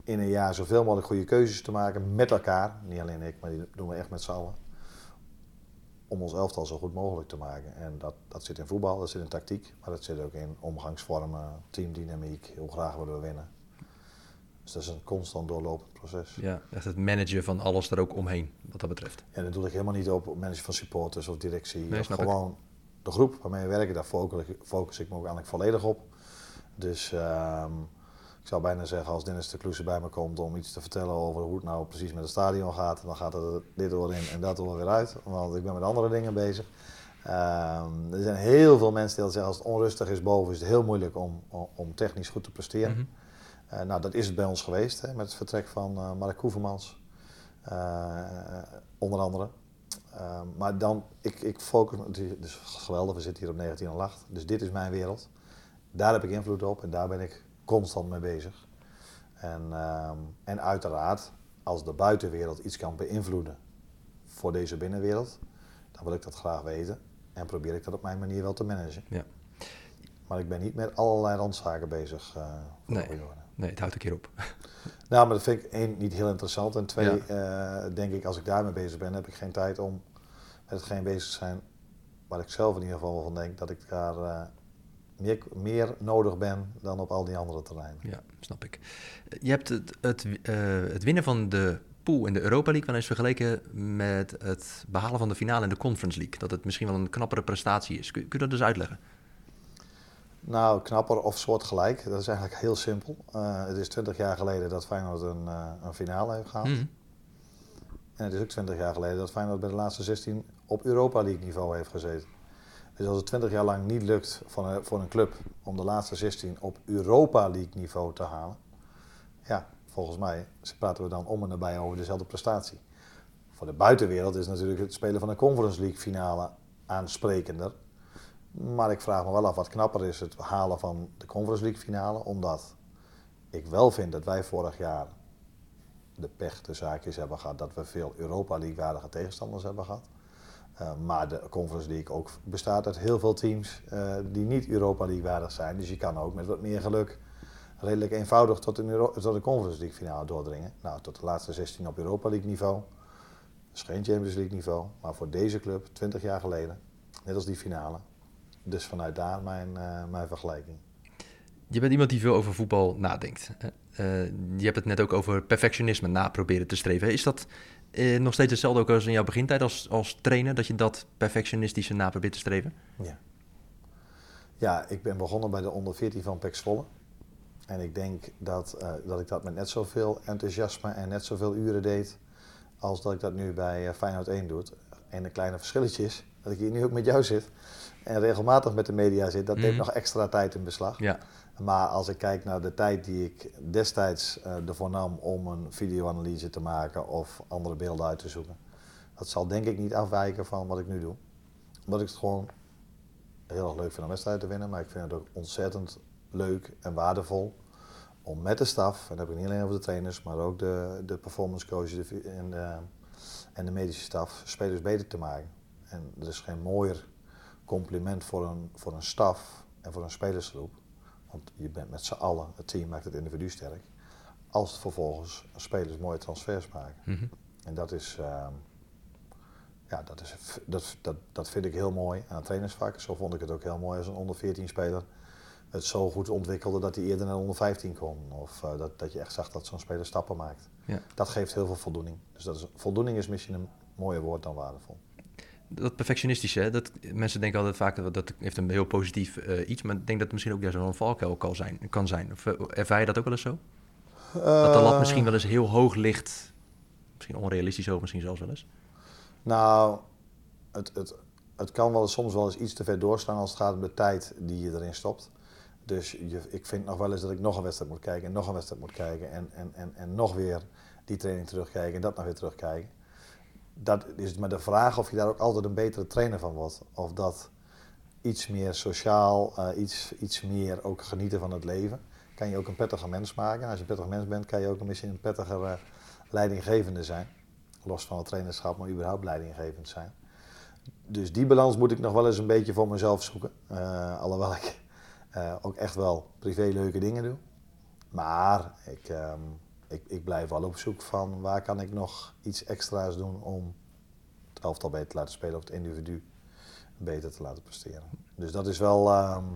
in een jaar zoveel mogelijk goede keuzes te maken met elkaar. Niet alleen ik, maar die doen we echt met z'n allen om ons elftal zo goed mogelijk te maken. En dat, dat zit in voetbal, dat zit in tactiek, maar dat zit ook in omgangsvormen, teamdynamiek, hoe graag willen we winnen. Dus dat is een constant doorlopend proces. Ja, echt het managen van alles er ook omheen, wat dat betreft. En dat doe ik helemaal niet op managen van supporters of directie. Nee, gewoon ik. de groep waarmee we werken, daar focus, focus ik me ook eigenlijk volledig op. Dus... Um, ik zou bijna zeggen, als Dennis de Kloese bij me komt om iets te vertellen over hoe het nou precies met het stadion gaat, dan gaat er dit oor in en dat oor weer uit. Want ik ben met andere dingen bezig. Um, er zijn heel veel mensen die zeggen, als het onrustig is boven, is het heel moeilijk om, om, technisch goed te presteren. Mm uh, nou, dat is het bij ons geweest, hè, met het vertrek van uh, Mark Koevermans, uh, onder andere. Ehm, maar dan, ik, ik focus, het is geweldig, we zitten hier op 1908, dus dit is mijn wereld. Daar heb ik invloed op en daar ben ik constant mee bezig. En, uh, en uiteraard, als de buitenwereld iets kan beïnvloeden voor deze binnenwereld, dan wil ik dat graag weten. En probeer ik dat op mijn manier wel te managen. Ja. Maar ik ben niet met allerlei randzaken bezig. Uh, nee. nee, het houdt een keer op. nou, maar dat vind ik één niet heel interessant. En twee, ja. uh, denk ik, als ik daarmee bezig ben, heb ik geen tijd om met hetgeen bezig te zijn waar ik zelf in ieder geval van denk dat ik daar uh, meer, meer nodig ben dan op al die andere terreinen. Ja, snap ik. Je hebt het, het, uh, het winnen van de pool in de Europa League wel eens vergeleken met het behalen van de finale in de Conference League. Dat het misschien wel een knappere prestatie is. Kun, kun je dat dus uitleggen? Nou, knapper of soortgelijk. Dat is eigenlijk heel simpel. Uh, het is twintig jaar geleden dat Feyenoord een, uh, een finale heeft gehad. Mm. En het is ook twintig jaar geleden dat Feyenoord bij de laatste 16 op Europa League niveau heeft gezeten. Dus als het 20 jaar lang niet lukt voor een, club om de laatste 16 op Europa League niveau te halen, ja, volgens mij praten we dan om en nabij over dezelfde prestatie. voor de buitenwereld is natuurlijk het spelen van een Conference League finale aansprekender. Maar ik vraag me wel af wat knapper is het halen van de Conference League finale. Omdat ik wel vind dat wij vorig jaar de pech de zaakjes hebben gehad dat we veel Europa League waardige tegenstanders hebben gehad. Uh, maar de Conference League ook bestaat uit heel veel teams uh, die niet Europa League waardig zijn. Dus je kan ook met wat meer geluk redelijk eenvoudig tot een, Euro tot een Conference League finale doordringen. Nou, tot de laatste 16 op Europa League niveau. Is geen Champions League niveau, maar voor deze club 20 jaar geleden, net als die finale. Dus vanuit daar mijn, uh, mijn vergelijking. Je bent iemand die veel over voetbal nadenkt. Je hebt het net ook over perfectionisme na proberen te streven. Is dat uh, nog steeds hetzelfde ook als in jouw begintijd als, als trainer? Dat je dat perfectionistische na probeert te streven? Ja. Ja, ik ben begonnen bij de onder 14 van Pek Zwolle. En ik denk dat, uh, dat ik dat met net zoveel enthousiasme en net zoveel uren deed als dat ik dat nu bij uh, Feyenoord 1 doe. En een kleine verschilletje is dat ik hier nu ook met jou zit en regelmatig met de media zit, dat mm. neemt nog extra tijd in beslag. Ja. Maar als ik kijk naar de tijd die ik destijds uh, ervoor nam om een videoanalyse te maken of andere beelden uit te zoeken, dat zal denk ik niet afwijken van wat ik nu doe. Omdat ik het gewoon heel erg leuk vind om wedstrijden te winnen, maar ik vind het ook ontzettend leuk en waardevol om met de staf, en dat heb ik niet alleen over de trainers, maar ook de, de performance coaches en de, en de medische staf, spelers beter te maken. En er is geen mooier compliment voor een, voor een staf en voor een spelersgroep. Want je bent met z'n allen, het team maakt het individu sterk. Als het vervolgens spelers mooie transfers maken. Mm -hmm. En dat is, uh, ja, dat, is dat, dat, dat vind ik heel mooi aan trainersvak. Zo vond ik het ook heel mooi als een onder 14 speler het zo goed ontwikkelde dat hij eerder naar onder 15 kon. Of uh, dat, dat je echt zag dat zo'n speler stappen maakt. Ja. Dat geeft heel veel voldoening. Dus dat is, voldoening is misschien een mooier woord dan waardevol dat perfectionistische, dat, mensen denken altijd vaak dat heeft een heel positief uh, iets, maar ik denk dat het misschien ook juist een valkuil kan zijn. Kan zijn. Uh, ervaar je dat ook wel eens zo? Uh, dat de lat misschien wel eens heel hoog ligt, misschien onrealistisch hoog, misschien zelfs wel eens? Nou, het, het, het kan wel soms wel eens iets te ver doorstaan als het gaat om de tijd die je erin stopt. Dus je, ik vind nog wel eens dat ik nog een wedstrijd moet kijken en nog een wedstrijd moet kijken en, en, en, en nog weer die training terugkijken en dat nog weer terugkijken dat is maar de vraag of je daar ook altijd een betere trainer van wordt. Of dat iets meer sociaal, uh, iets, iets meer ook genieten van het leven. Kan je ook een prettiger mens maken. Als je een prettig mens bent, kan je ook misschien een prettiger leidinggevende zijn. Los van het trainerschap, maar überhaupt leidinggevend zijn. Dus die balans moet ik nog wel eens een beetje voor mezelf zoeken. Uh, alhoewel ik ook echt wel privé leuke dingen doe. Maar ik, um, ik, ik blijf wel op zoek van waar kan ik nog iets extra's doen om het elftal beter te laten spelen of het individu beter te laten presteren. Dus dat is wel, um,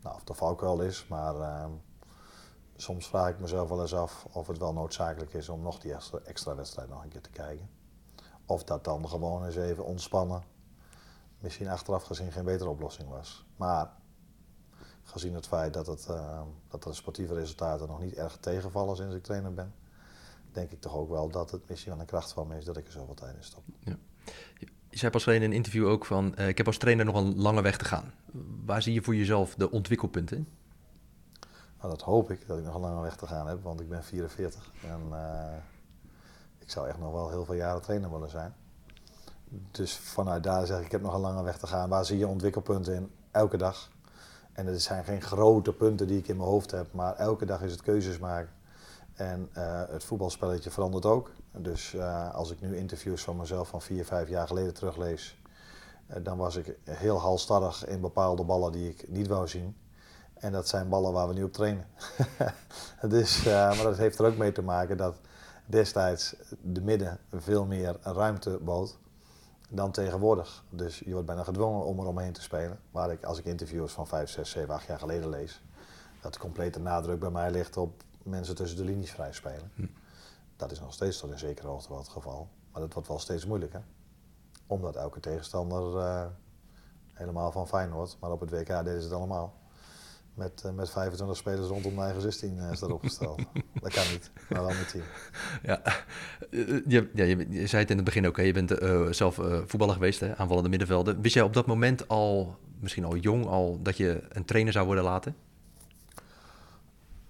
nou, of dat valkuil is, maar um, soms vraag ik mezelf wel eens af of het wel noodzakelijk is om nog die extra, extra wedstrijd nog een keer te kijken. Of dat dan gewoon eens even ontspannen, misschien achteraf gezien geen betere oplossing was. Maar gezien het feit dat, het, uh, dat de sportieve resultaten nog niet erg tegenvallen sinds ik trainer ben, denk ik toch ook wel dat het misschien wel een kracht van me is dat ik er zoveel tijd in stop. Ja. Je zei pas alleen in een interview ook van, uh, ik heb als trainer nog een lange weg te gaan. Waar zie je voor jezelf de ontwikkelpunten in? Nou, dat hoop ik, dat ik nog een lange weg te gaan heb, want ik ben 44 en uh, ik zou echt nog wel heel veel jaren trainer willen zijn. Dus vanuit daar zeg ik, ik heb nog een lange weg te gaan. Waar zie je ontwikkelpunten in? Elke dag. En er zijn geen grote punten die ik in mijn hoofd heb, maar elke dag is het keuzes maken. En uh, het voetbalspelletje verandert ook. Dus uh, als ik nu interviews van mezelf van vier, vijf jaar geleden teruglees, uh, dan was ik heel halstarrig in bepaalde ballen die ik niet wou zien. En dat zijn ballen waar we nu op trainen. dus, maar dat heeft er ook mee te maken dat destijds de midden veel meer ruimte bood dan tegenwoordig. Dus je wordt bijna gedwongen om er omheen te spelen. Waar ik, als ik interviews van 5, 6, 7, 8 jaar geleden lees, dat de complete nadruk bij mij ligt op mensen tussen de linies vrij spelen. Hm. Dat is nog steeds tot in zekere hoogte wel het geval. Maar dat wordt wel steeds moeilijker. Omdat elke tegenstander uh, helemaal van Feyenoord, maar op het WK deden ze het allemaal. Met, uh, met 25 spelers rondom de eigen 16 uh, is dat opgesteld. dat kan niet, maar wel met team. Ja, je, ja je, je, zei het in het begin ook, hè? je bent zelf voetballer geweest, hè? aanvallende middenvelden. Wist jij op dat moment al, misschien al jong, al dat je een trainer zou worden laten?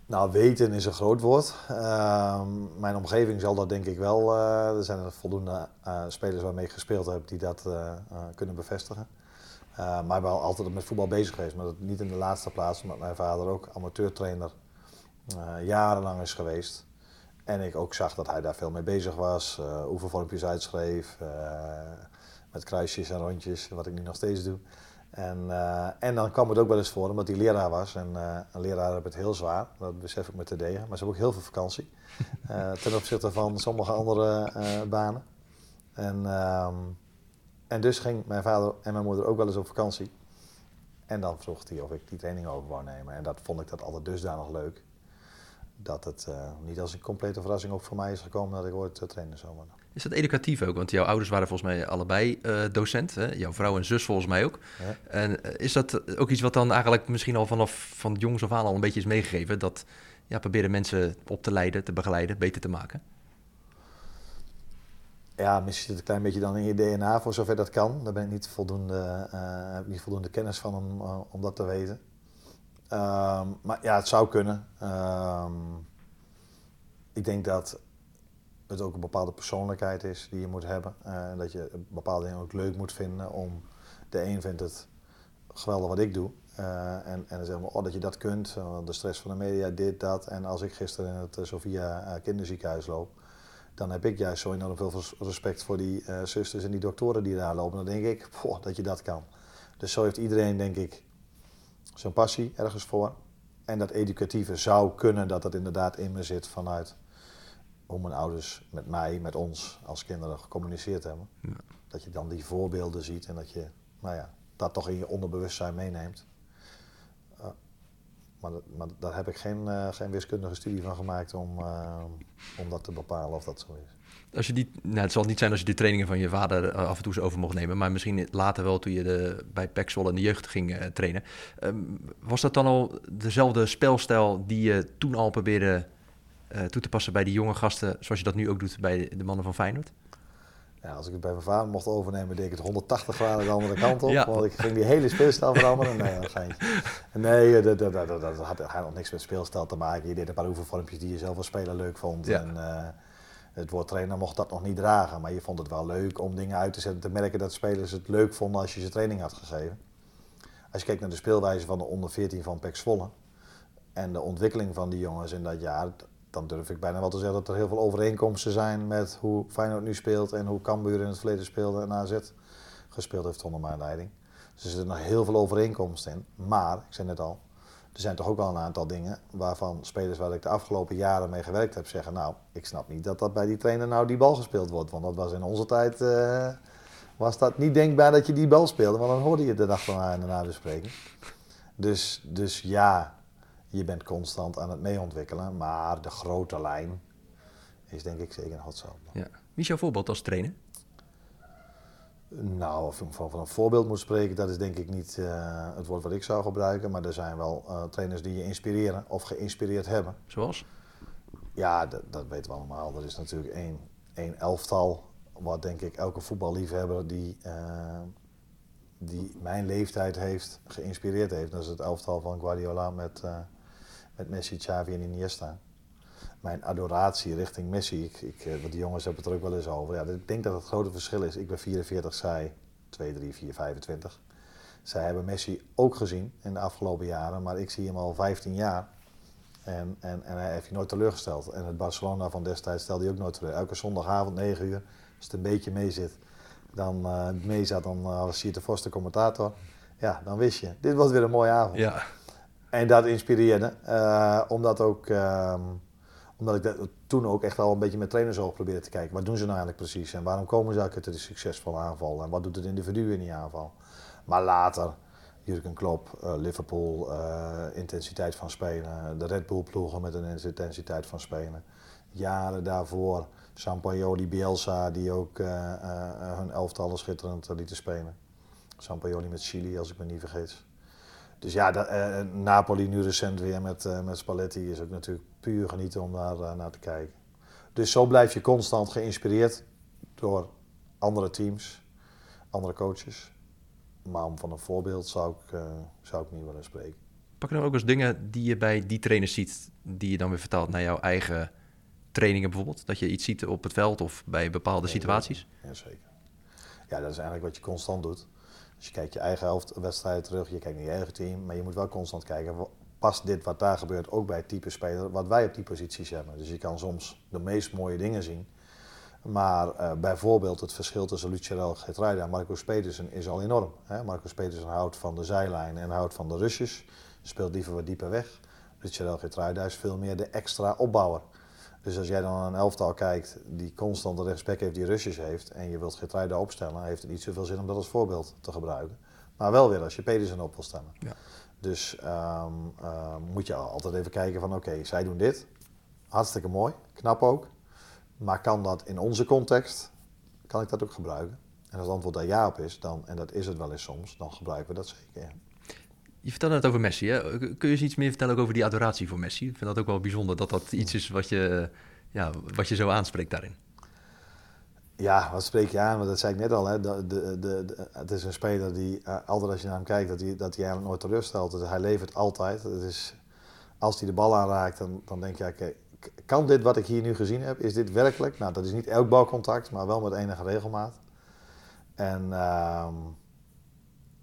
Nou, weten is een groot woord. Ehm, mijn omgeving zal dat denk ik wel. eh, er zijn er voldoende eh, spelers waarmee ik gespeeld heb die dat eh, eh, kunnen bevestigen. Eh, maar wel altijd met voetbal bezig geweest. Maar dat niet in de laatste plaats, omdat mijn vader ook amateurtrainer eh, jarenlang is geweest. En ik ook zag dat hij daar veel mee bezig was. eh oefenvormpjes uitschreef. met kruisjes en rondjes, wat ik nu nog steeds doe. En, en dan kwam het ook wel eens voor, omdat hij leraar was. En een leraar heeft het heel zwaar, dat besef ik me te degen. Maar ze hebben ook heel veel vakantie. ten opzichte van sommige andere banen. En, ehm, en dus ging mijn vader en mijn moeder ook wel eens op vakantie. En dan vroeg hij of ik die training over wou nemen. En dat vond ik dat altijd dusdanig leuk. Dat het eh, niet als een complete verrassing ook voor mij is gekomen dat ik ooit uh, trainer zou worden. Is dat educatief ook? Want jouw ouders waren volgens mij allebei uh, docent. Hè? Jouw vrouw en zus volgens mij ook. Ja. En is dat ook iets wat dan eigenlijk misschien al vanaf van jongs af aan al een beetje is meegegeven? Dat ja, proberen mensen op te leiden, te begeleiden, beter te maken? Ja, misschien zit het een klein beetje dan in je DNA voor zover dat kan. Daar ben ik niet voldoende, heb ik niet voldoende kennis van om, uh, om dat te weten. Um, maar ja, het zou kunnen. Um, ik denk dat het ook een bepaalde persoonlijkheid is die je moet hebben. En dat je bepaalde dingen ook leuk moet vinden om... De een vindt het geweldig wat ik doe. En, en dan zeggen oh, dat je dat kunt. de stress van de media, dit, dat. En als ik gisteren in het Sofia kinderziekenhuis loop... dan heb ik juist zo enorm veel respect voor die uh, zusters en die doktoren die daar lopen. Dan denk ik, poh, dat je dat kan. Dus zo heeft iedereen, denk ik, zijn passie ergens voor. En dat educatieve zou kunnen dat dat inderdaad in me zit vanuit hoe mijn ouders met mij, met ons als kinderen gecommuniceerd hebben. Ja. Dat je dan die voorbeelden ziet en dat je nou ja, dat toch in je onderbewustzijn meeneemt. Maar, maar, daar heb ik geen, uh, geen wiskundige studie van gemaakt om, uh, om dat te bepalen of dat zo is. Als je die, nou, het zal niet zijn als je de trainingen van je vader af en toe eens over mocht nemen, maar misschien later wel toen je de, bij Pek Zwolle in de jeugd ging trainen. Um, was dat dan al dezelfde spelstijl die je toen al probeerde toe te passen bij die jonge gasten, zoals je dat nu ook doet bij de mannen van Feyenoord? Ja, als ik het bij mijn vader mocht overnemen, deed ik het 180 graden de andere kant op. Ja. Want ik ging die hele speelstijl veranderen. Nee, dat. Nee, dat, dat, dat, dat, had, had nog niks met speelstijl te maken. Je deed een paar oefenvormpjes die je zelf als speler leuk vond. Ja. En, uh, het woord trainer mocht dat nog niet dragen. Maar je vond het wel leuk om dingen uit te zetten. Te merken dat spelers het leuk vonden als je ze training had gegeven. Als je kijkt naar de speelwijze van de onder 14 van Pek Zwolle. En de ontwikkeling van die jongens in dat jaar dan durf ik bijna wel te zeggen dat er heel veel overeenkomsten zijn met hoe Feyenoord nu speelt en hoe Cambuur in het verleden speelde en AZ gespeeld heeft onder mijn leiding. Dus er zitten nog heel veel overeenkomsten in. Maar, ik zei net al, er zijn toch ook wel een aantal dingen waarvan spelers waar ik de afgelopen jaren mee gewerkt heb zeggen, nou, ik snap niet dat dat bij die trainer nou die bal gespeeld wordt. Want dat was in onze tijd, uh, was dat niet denkbaar dat je die bal speelde, want dan hoorde je de dag daarna in de nabespreking. Dus, dus ja, je bent constant aan het meeontwikkelen, maar de grote lijn is denk ik zeker nog hetzelfde. Ja. Wie is jouw voorbeeld als trainer? Nou, of ik van een voorbeeld moet spreken, dat is denk ik niet uh, het woord wat ik zou gebruiken. Maar er zijn wel uh, trainers die je inspireren of geïnspireerd hebben. Zoals? Ja, dat, dat weten we allemaal. Er is natuurlijk één, één elftal, wat denk ik elke voetballiefhebber die, uh, die mijn leeftijd heeft geïnspireerd heeft. Dat is het elftal van Guardiola met met Messi, Xavi en Iniesta. Mijn adoratie richting Messi, ik, ik, want die jongens hebben het er ook wel eens over. Ja, ik denk dat het grote verschil is. Ik ben 44, zij 2, 3, 4, 25. Zij hebben Messi ook gezien in de afgelopen jaren, maar ik zie hem al 15 jaar. En, en, en hij heeft je nooit teleurgesteld. En het Barcelona van destijds stelde hij ook nooit teleur. Elke zondagavond 9 uur, als het een beetje mee zit, dan uh, mee zat, dan uh, was de commentator. Ja, dan wist je, dit was weer een mooie avond. Ja. En dat inspireerde, uh, omdat, ook, uh, omdat ik dat toen ook echt wel een beetje met trainersoog probeerde te kijken. Wat doen ze nou eigenlijk precies en waarom komen ze uit de succesvolle aanval en wat doet het individu in die aanval. Maar later, Jurgen Klopp, uh, Liverpool, intensiteit van spelen, de Red Bull ploegen met een intensiteit van spelen. Jaren daarvoor, Sampaoli, Bielsa, die ook hun elftallen schitterend lieten spelen. Sampaoli met Chili, als ik me niet vergeet. Dus ja, dat, uh, Napoli nu recent weer met, uh, met Spalletti is ook natuurlijk puur genieten om daar uh, naar te kijken. Dus zo blijf je constant geïnspireerd door andere teams, andere coaches. Maar om van een voorbeeld zou ik, zou ik niet willen spreken. Pak je dan ook eens dingen die je bij die trainers ziet, die je dan weer vertaalt naar jouw eigen trainingen bijvoorbeeld? Dat je iets ziet op het veld of bij bepaalde situaties? Ja, zeker. Ja, dat is eigenlijk wat je constant doet. Dus je kijkt je eigen helft wedstrijd terug, je kijkt naar je eigen team, maar je moet wel constant kijken, past dit wat daar gebeurt ook bij het type speler wat wij op die posities hebben. Dus je kan soms de meest mooie dingen zien, maar eh, bijvoorbeeld het verschil tussen Lucerel Geertruida en Marcus Petersen is al enorm. Hè? Marcus Petersen houdt van de zijlijn en houdt van de rushes, speelt liever wat dieper weg. Lucerel Geertruida is veel meer de extra opbouwer. Dus als jij dan naar een elftal kijkt die constant rechtsback heeft die rushes heeft en je wilt Geertruida opstellen, heeft het niet zoveel zin om dat als voorbeeld te gebruiken. Maar wel weer als je Pedersen op wil stellen. Ja. Dus ehm, ehm, moet je altijd even kijken van oké, zij doen dit. Hartstikke mooi, knap ook. Maar kan dat in onze context, kan ik dat ook gebruiken? En als het antwoord daar ja op is, dan, en dat is het wel eens soms, dan gebruiken we dat zeker. ja. Je vertelde het over Messi. Hè? Kun je eens iets meer vertellen over die adoratie voor Messi? Ik vind dat ook wel bijzonder dat dat iets is wat je, ja, wat je zo aanspreekt daarin. Ja, wat spreek je aan? Want dat zei ik net al. Hè. De, de, het is een speler die eh, altijd als je naar hem kijkt, dat hij, dat hij eigenlijk nooit teleurstelt. Dus hij levert altijd. Het is, als hij de bal aanraakt, dan, dan denk je, kan dit wat ik hier nu gezien heb, is dit werkelijk? Nou, dat is niet elk balcontact, maar wel met enige regelmaat. En ehm,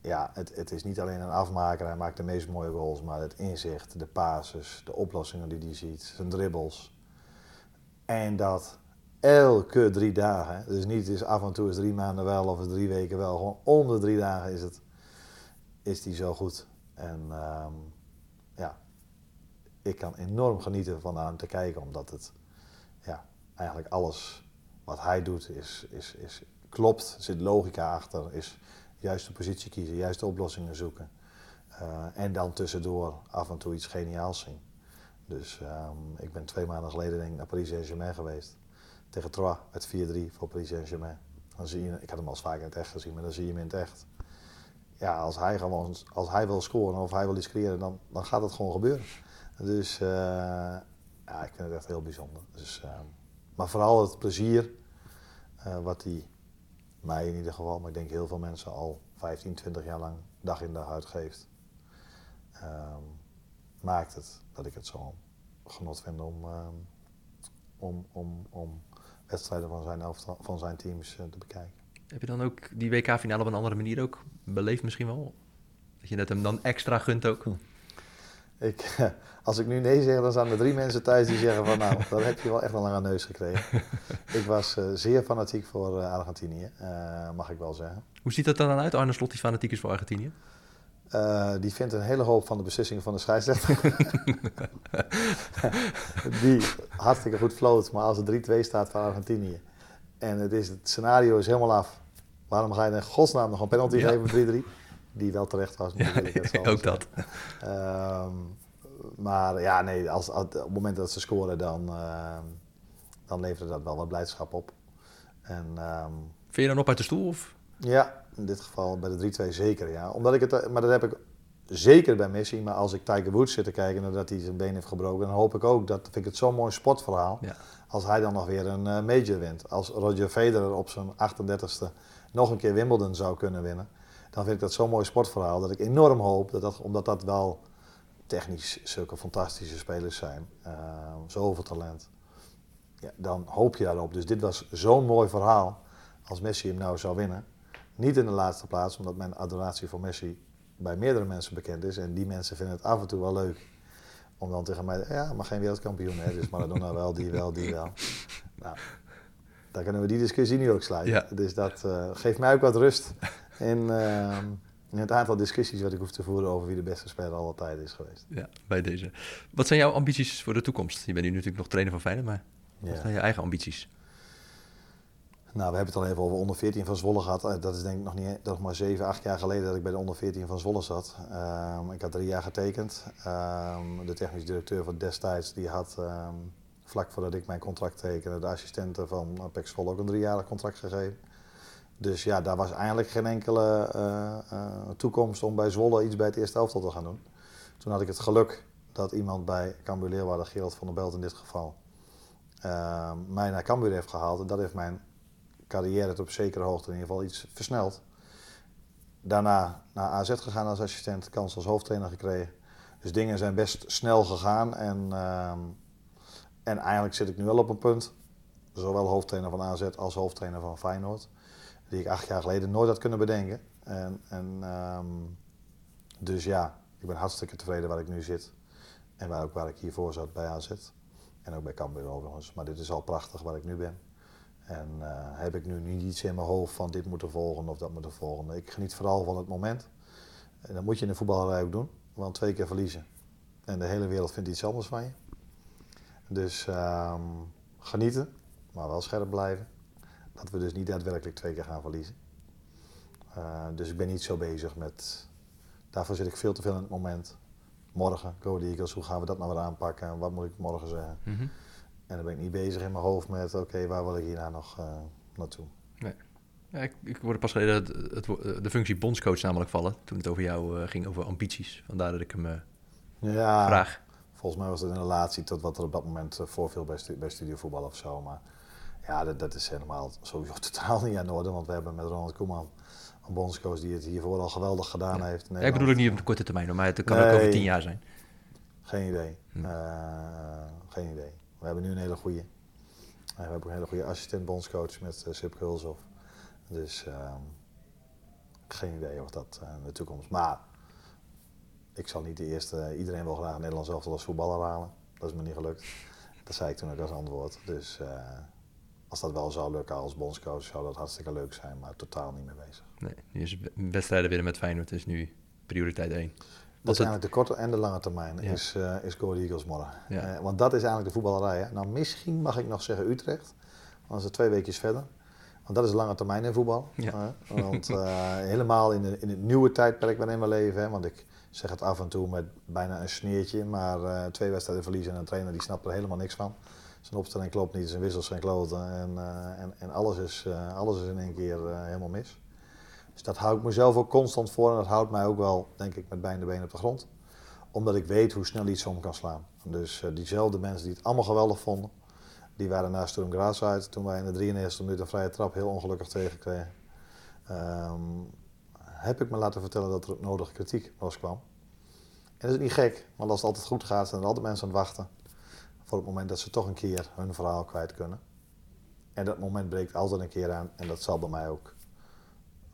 ja, het, het is niet alleen een afmaker, hij maakt de meest mooie goals, maar het inzicht, de passes, de oplossingen die hij ziet, zijn dribbles. En dat elke drie dagen. Dus niet is af en toe is drie maanden wel of drie weken wel. Gewoon om de drie dagen is het is die zo goed. En ehm, ja, ik kan enorm genieten van aan hem te kijken, omdat het ja, eigenlijk alles wat hij doet is, is, is klopt. Zit logica achter, is juiste positie kiezen, juiste oplossingen zoeken. Eh, en dan tussendoor af en toe iets geniaals zien. Dus ehm, ik ben twee maanden geleden denk ik naar Paris Saint-Germain geweest. Tegen Troyes met 4-3 voor Paris Saint-Germain. Dan zie je, ik had hem al vaker in het echt gezien, maar dan zie je hem in het echt. Ja, als hij, gewoon, als hij wil scoren of hij wil iets creëren, dan, dan gaat het gewoon gebeuren. Dus eh, ja, ik vind het echt heel bijzonder. Dus, ehm, maar vooral het plezier eh, wat hij mij in ieder geval, maar ik denk heel veel mensen al 15, 20 jaar lang dag in dag uitgeeft. ehm, maakt het dat ik het zo genot vind om, ehm, om, om, om wedstrijden van zijn, elftal, van zijn teams eh, te bekijken. Heb je dan ook die WK-finale op een andere manier ook beleefd misschien wel? Dat je het hem dan extra gunt ook? Ik, als ik nu nee zeg, dan zijn er drie mensen thuis die zeggen van nou, dat heb je wel echt een lange neus gekregen. ik was eh, zeer fanatiek voor eh, Argentinië, eh, mag ik wel zeggen. Hoe ziet dat er dan uit, Arne Slot, die fanatiek is voor Argentinië? Die vindt een hele hoop van de beslissingen van de scheidsrechter. die hartstikke goed floot, maar als het 3-2 staat voor Argentinië en het, is, het scenario is helemaal af, waarom ga je in godsnaam nog een penalty Ja. geven voor 3-3? Die wel terecht was wel ook dat. Ehm, maar ja, nee, als, als- op het moment dat ze scoren, dan, ehm, dan levert dat wel wat blijdschap op. En ehm, Vind je dan op uit de stoel? Of? ja, in dit geval bij de 3-2 zeker, ja. Omdat ik het, eh, maar dat heb ik zeker bij Messi. Maar als ik Tiger Woods zit te kijken nadat hij zijn been heeft gebroken, dan hoop ik ook, dat vind ik het zo'n mooi sportverhaal, Ja. als hij dan nog weer een eh, major wint. Als Roger Federer op zijn 38e nog een keer Wimbledon zou kunnen winnen, dan vind ik dat zo'n mooi sportverhaal dat ik enorm hoop, dat dat, omdat dat wel technisch zulke fantastische spelers zijn, eh, zoveel talent. Ja, dan hoop je daarop. Dus dit was zo'n mooi verhaal als Messi hem nou zou winnen. Niet in de laatste plaats, omdat mijn adoratie voor Messi bij meerdere mensen bekend is. En die mensen vinden het af en toe wel leuk om dan tegen mij, ja, maar geen wereldkampioen, hè? dus Maradona wel, die wel, die wel. Nou, dan kunnen we die discussie nu ook sluiten. Ja. Dus dat eh, geeft mij ook wat rust in, ehm, in het aantal discussies wat ik hoef te voeren over wie de beste speler aller tijden is geweest. Ja, bij deze. Wat zijn jouw ambities voor de toekomst? Je bent nu natuurlijk nog trainer van Feyenoord, maar wat zijn je eigen ambities? Nou, we hebben het al even over onder 14 van Zwolle gehad. Eh, Dat is denk ik nog, niet, nog maar 7, 8 jaar geleden dat ik bij de onder 14 van Zwolle zat. Ehm, ik had drie jaar getekend. Ehm, de technisch directeur van destijds die had vlak voordat ik mijn contract tekende, de assistenten van uh, Pek Zwolle ook een driejarig contract gegeven. Dus ja, daar was eigenlijk geen enkele eh, eh, toekomst om bij Zwolle iets bij het eerste elftal te gaan doen. Toen had ik het geluk dat iemand bij Cambuur Leeuwarden, Gerald van der Belt in dit geval, ehm, mij naar Cambuur heeft gehaald. En dat heeft mijn carrière het op zekere hoogte in ieder geval iets versneld. Daarna naar AZ gegaan als assistent, kans als hoofdtrainer gekregen. Dus dingen zijn best snel gegaan. En, ehm, en eigenlijk zit ik nu wel op een punt, zowel hoofdtrainer van AZ als hoofdtrainer van Feyenoord, die ik acht jaar geleden nooit had kunnen bedenken. En, en, ehm, dus ja, ik ben hartstikke tevreden waar ik nu zit. En waar, ook waar ik hiervoor zat bij AZ. En ook bij Cambuur overigens. Maar dit is al prachtig waar ik nu ben. En eh, heb ik nu niet iets in mijn hoofd van dit moeten volgen of dat moeten volgen. Ik geniet vooral van het moment. En dat moet je in de voetballerij ook doen. Want twee keer verliezen. En de hele wereld vindt iets anders van je. Dus ehm, genieten, maar wel scherp blijven. Dat we dus niet daadwerkelijk twee keer gaan verliezen. Uh, dus ik ben niet zo bezig met. Daarvoor zit ik veel te veel in het moment. Morgen, Go Eagles, hoe gaan we dat nou weer aanpakken en wat moet ik morgen zeggen? Mhm. En dan ben ik niet bezig in mijn hoofd met: oké, waar wil ik hierna nog uh, naartoe? Nee. Ja, ik, ik hoorde pas geleden het, het, de functie bondscoach namelijk vallen. Toen het over jou uh, ging, over ambities. Vandaar dat ik hem ja, vraag. Volgens mij was het in relatie tot wat er op dat moment voorviel bij, stu bij studiovoetbal of zo. Maar ja, dat, dat, is helemaal sowieso totaal niet aan de orde. Want we hebben met Ronald Koeman een bondscoach die het hiervoor al geweldig gedaan ja. heeft. Ja, ik bedoel het niet op de korte termijn, maar het kan nee, ook over tien jaar zijn. Geen idee. Hm. Uh, geen idee. We hebben nu een hele goede. we hebben ook een hele goede assistent bondscoach met uh, Sip Kulshoff. Dus uh, geen idee of dat uh, in de toekomst. Maar ik zal niet de eerste. Iedereen wil graag Nederland zelf als voetballer halen. Dat is me niet gelukt. Dat zei ik toen ook als antwoord. Dus uh, als dat wel zou lukken als bondscoach, zou dat hartstikke leuk zijn, maar totaal niet mee bezig. Nee, dus wedstrijden winnen met Feyenoord is nu prioriteit 1. Dat is eigenlijk de korte en de lange termijn, ja. is, uh, is Go Eagles morgen. Ja. Uh, want dat is eigenlijk de voetballerij. Hè? Nou, misschien mag ik nog zeggen Utrecht, want dat is twee weekjes verder. Want dat is lange termijn in voetbal. Ja. Want helemaal in, de, in het nieuwe tijdperk waarin we leven. Hè? Want ik zeg het af en toe met bijna een sneertje, maar uh, twee wedstrijden verliezen en een trainer die snapt er helemaal niks van. Zijn opstelling klopt niet, zijn wissels zijn kloten en, uh, en, en alles, is, uh, alles is in één keer helemaal mis. Dus dat hou ik mezelf ook constant voor en dat houdt mij ook wel, denk ik, met beide benen op de grond. Omdat ik weet hoe snel iets om kan slaan. Dus diezelfde mensen die het allemaal geweldig vonden, die waren naar Sturm Graz uit toen wij in de 93 minuut een vrije trap heel ongelukkig tegenkregen. Um, heb ik me laten vertellen dat er nodige kritiek loskwam. En dat is niet gek, want als het altijd goed gaat, zijn er altijd mensen aan het wachten. Voor het moment dat ze toch een keer hun verhaal kwijt kunnen. En dat moment breekt altijd een keer aan en dat zal bij mij ook.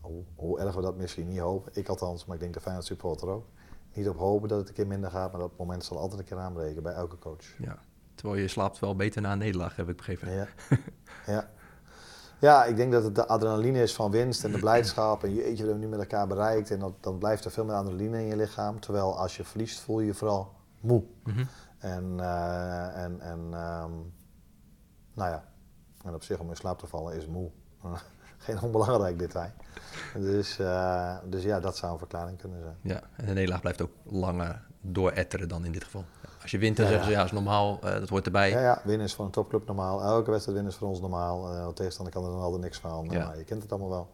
Hoe, hoe erg we dat misschien niet hopen, ik althans, maar ik denk de Feyenoord supporter ook. Niet op hopen dat het een keer minder gaat, maar dat moment zal altijd een keer aanbreken bij elke coach. Ja, terwijl je slaapt wel beter na een nederlaag, heb ik begrepen. Ja, ja. Ja, ik denk dat het de adrenaline is van winst en de blijdschap. En jeetje, we hebben nu met elkaar bereikt. En dat, dan blijft er veel meer adrenaline in je lichaam. Terwijl als je verliest, voel je je vooral moe. Mm -hmm. En, uh, en, en um, nou ja, en op zich om in slaap te vallen is moe. Geen onbelangrijk detail. Dus, uh, dus ja, dat zou een verklaring kunnen zijn. Ja, en de nederlaag blijft ook langer dooretteren dan in dit geval. Als je wint, dan ja, zeggen ze ja, is normaal, uh, dat hoort erbij. Ja, ja, winnen is voor een topclub normaal. Elke wedstrijd winnen is voor ons normaal. Uh, tegenstander kan er dan altijd niks van. Ja. Maar je kent het allemaal wel.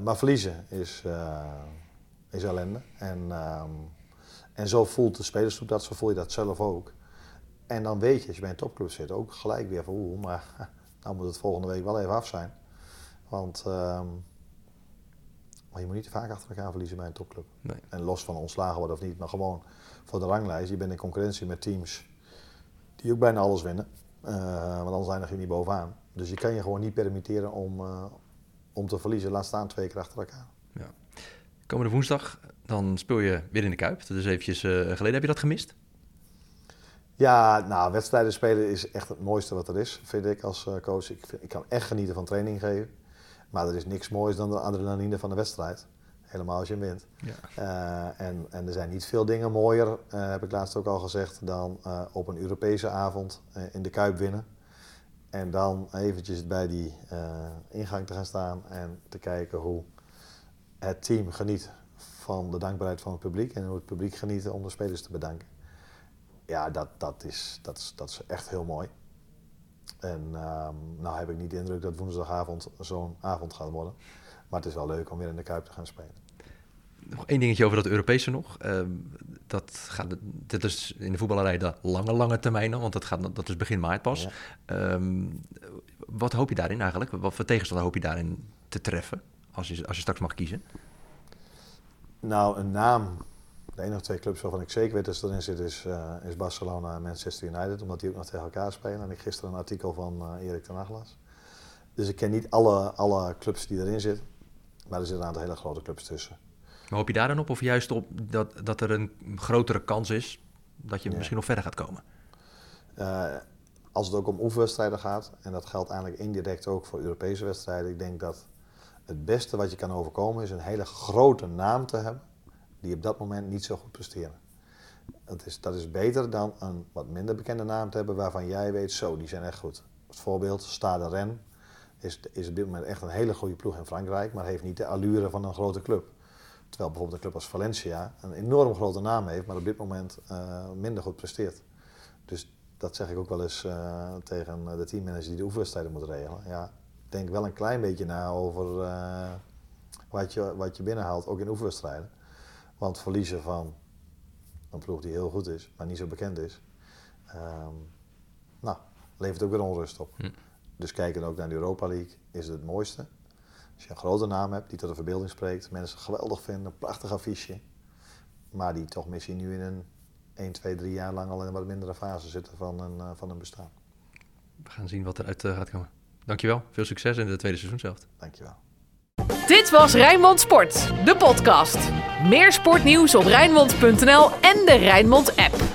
Maar verliezen is, is ellende. En, um, en zo voelt de spelersgroep dat, zo voel je dat zelf ook. En dan weet je, als je bij een topclub zit, ook gelijk weer van oeh, maar nou moet het volgende week wel even af zijn. Want um, maar je moet niet te vaak achter elkaar verliezen bij een topclub. Nee. En los van ontslagen worden of niet, maar gewoon voor de ranglijst. Je bent in concurrentie met teams die ook bijna alles winnen. Uh, want anders eindig je niet bovenaan. Dus je kan je gewoon niet permitteren om, uh, om te verliezen. Laat staan twee keer achter elkaar. Ja. Komende woensdag, dan speel je weer in de Kuip. Dat is eventjes uh, geleden. Heb je dat gemist? Ja, nou, wedstrijden spelen is echt het mooiste wat er is, vind ik als coach. Ik, vind, ik kan echt genieten van training geven. Maar er is niks moois dan de adrenaline van de wedstrijd. Helemaal als je wint. Ja. Uh, en, en er zijn niet veel dingen mooier, uh, heb ik laatst ook al gezegd, dan uh, op een Europese avond in de Kuip winnen. En dan eventjes bij die ingang te gaan staan en te kijken hoe het team geniet van de dankbaarheid van het publiek. En hoe het publiek geniet om de spelers te bedanken. Ja, dat, dat, is, dat, is, dat is echt heel mooi. En um, nou heb ik niet de indruk dat woensdagavond zo'n avond gaat worden. Maar het is wel leuk om weer in de Kuip te gaan spelen. Nog één dingetje over dat Europese nog. Uh, dat, gaat, dit is in de voetballerij de lange, lange termijn, want dat, gaat, dat is begin maart pas. Ja. Um, wat hoop je daarin eigenlijk? Wat voor tegenstander hoop je daarin te treffen, als je, als je straks mag kiezen? Nou, een naam De enige twee clubs waarvan ik zeker weet dat ze erin zitten is, uh, is Barcelona en Manchester United, omdat die ook nog tegen elkaar spelen. En ik gisteren een artikel van uh, Erik ten Aglas. Dus ik ken niet alle, alle clubs die erin zitten, maar er zitten een aantal hele grote clubs tussen. Maar hoop je daar dan op of juist op dat, dat er een grotere kans is dat je ja. misschien nog verder gaat komen? Uh, als het ook om oefenwedstrijden gaat, en dat geldt eigenlijk indirect ook voor Europese wedstrijden, ik denk dat het beste wat je kan overkomen is een hele grote naam te hebben die op dat moment niet zo goed presteren. Dat is, dat is beter dan een wat minder bekende naam te hebben waarvan jij weet, zo, die zijn echt goed. Als voorbeeld, Stade Rennes is, is op dit moment echt een hele goede ploeg in Frankrijk, maar heeft niet de allure van een grote club. Terwijl bijvoorbeeld een club als Valencia een enorm grote naam heeft, maar op dit moment uh, minder goed presteert. Dus dat zeg ik ook wel eens uh, tegen de teammanager die de oefenwedstrijden moet regelen. Ja, denk wel een klein beetje na over uh, wat, je, wat je binnenhaalt, ook in oefenwedstrijden. Want verliezen van een ploeg die heel goed is, maar niet zo bekend is, um, nou, levert ook weer onrust op. Hm. Dus kijken ook naar de Europa League is het het mooiste. Als je een grote naam hebt die tot de verbeelding spreekt, mensen geweldig vinden, een prachtig affiche, maar die toch misschien nu in een 1, 2, 3 jaar lang al in een wat mindere fase zitten van een, uh, van een bestaan. We gaan zien wat eruit uh, gaat komen. Dankjewel. Veel succes in de tweede seizoen zelf. Dankjewel. Dit was Rijnmond Sport, de podcast. Meer sportnieuws op Rijnmond.nl en de Rijnmond app.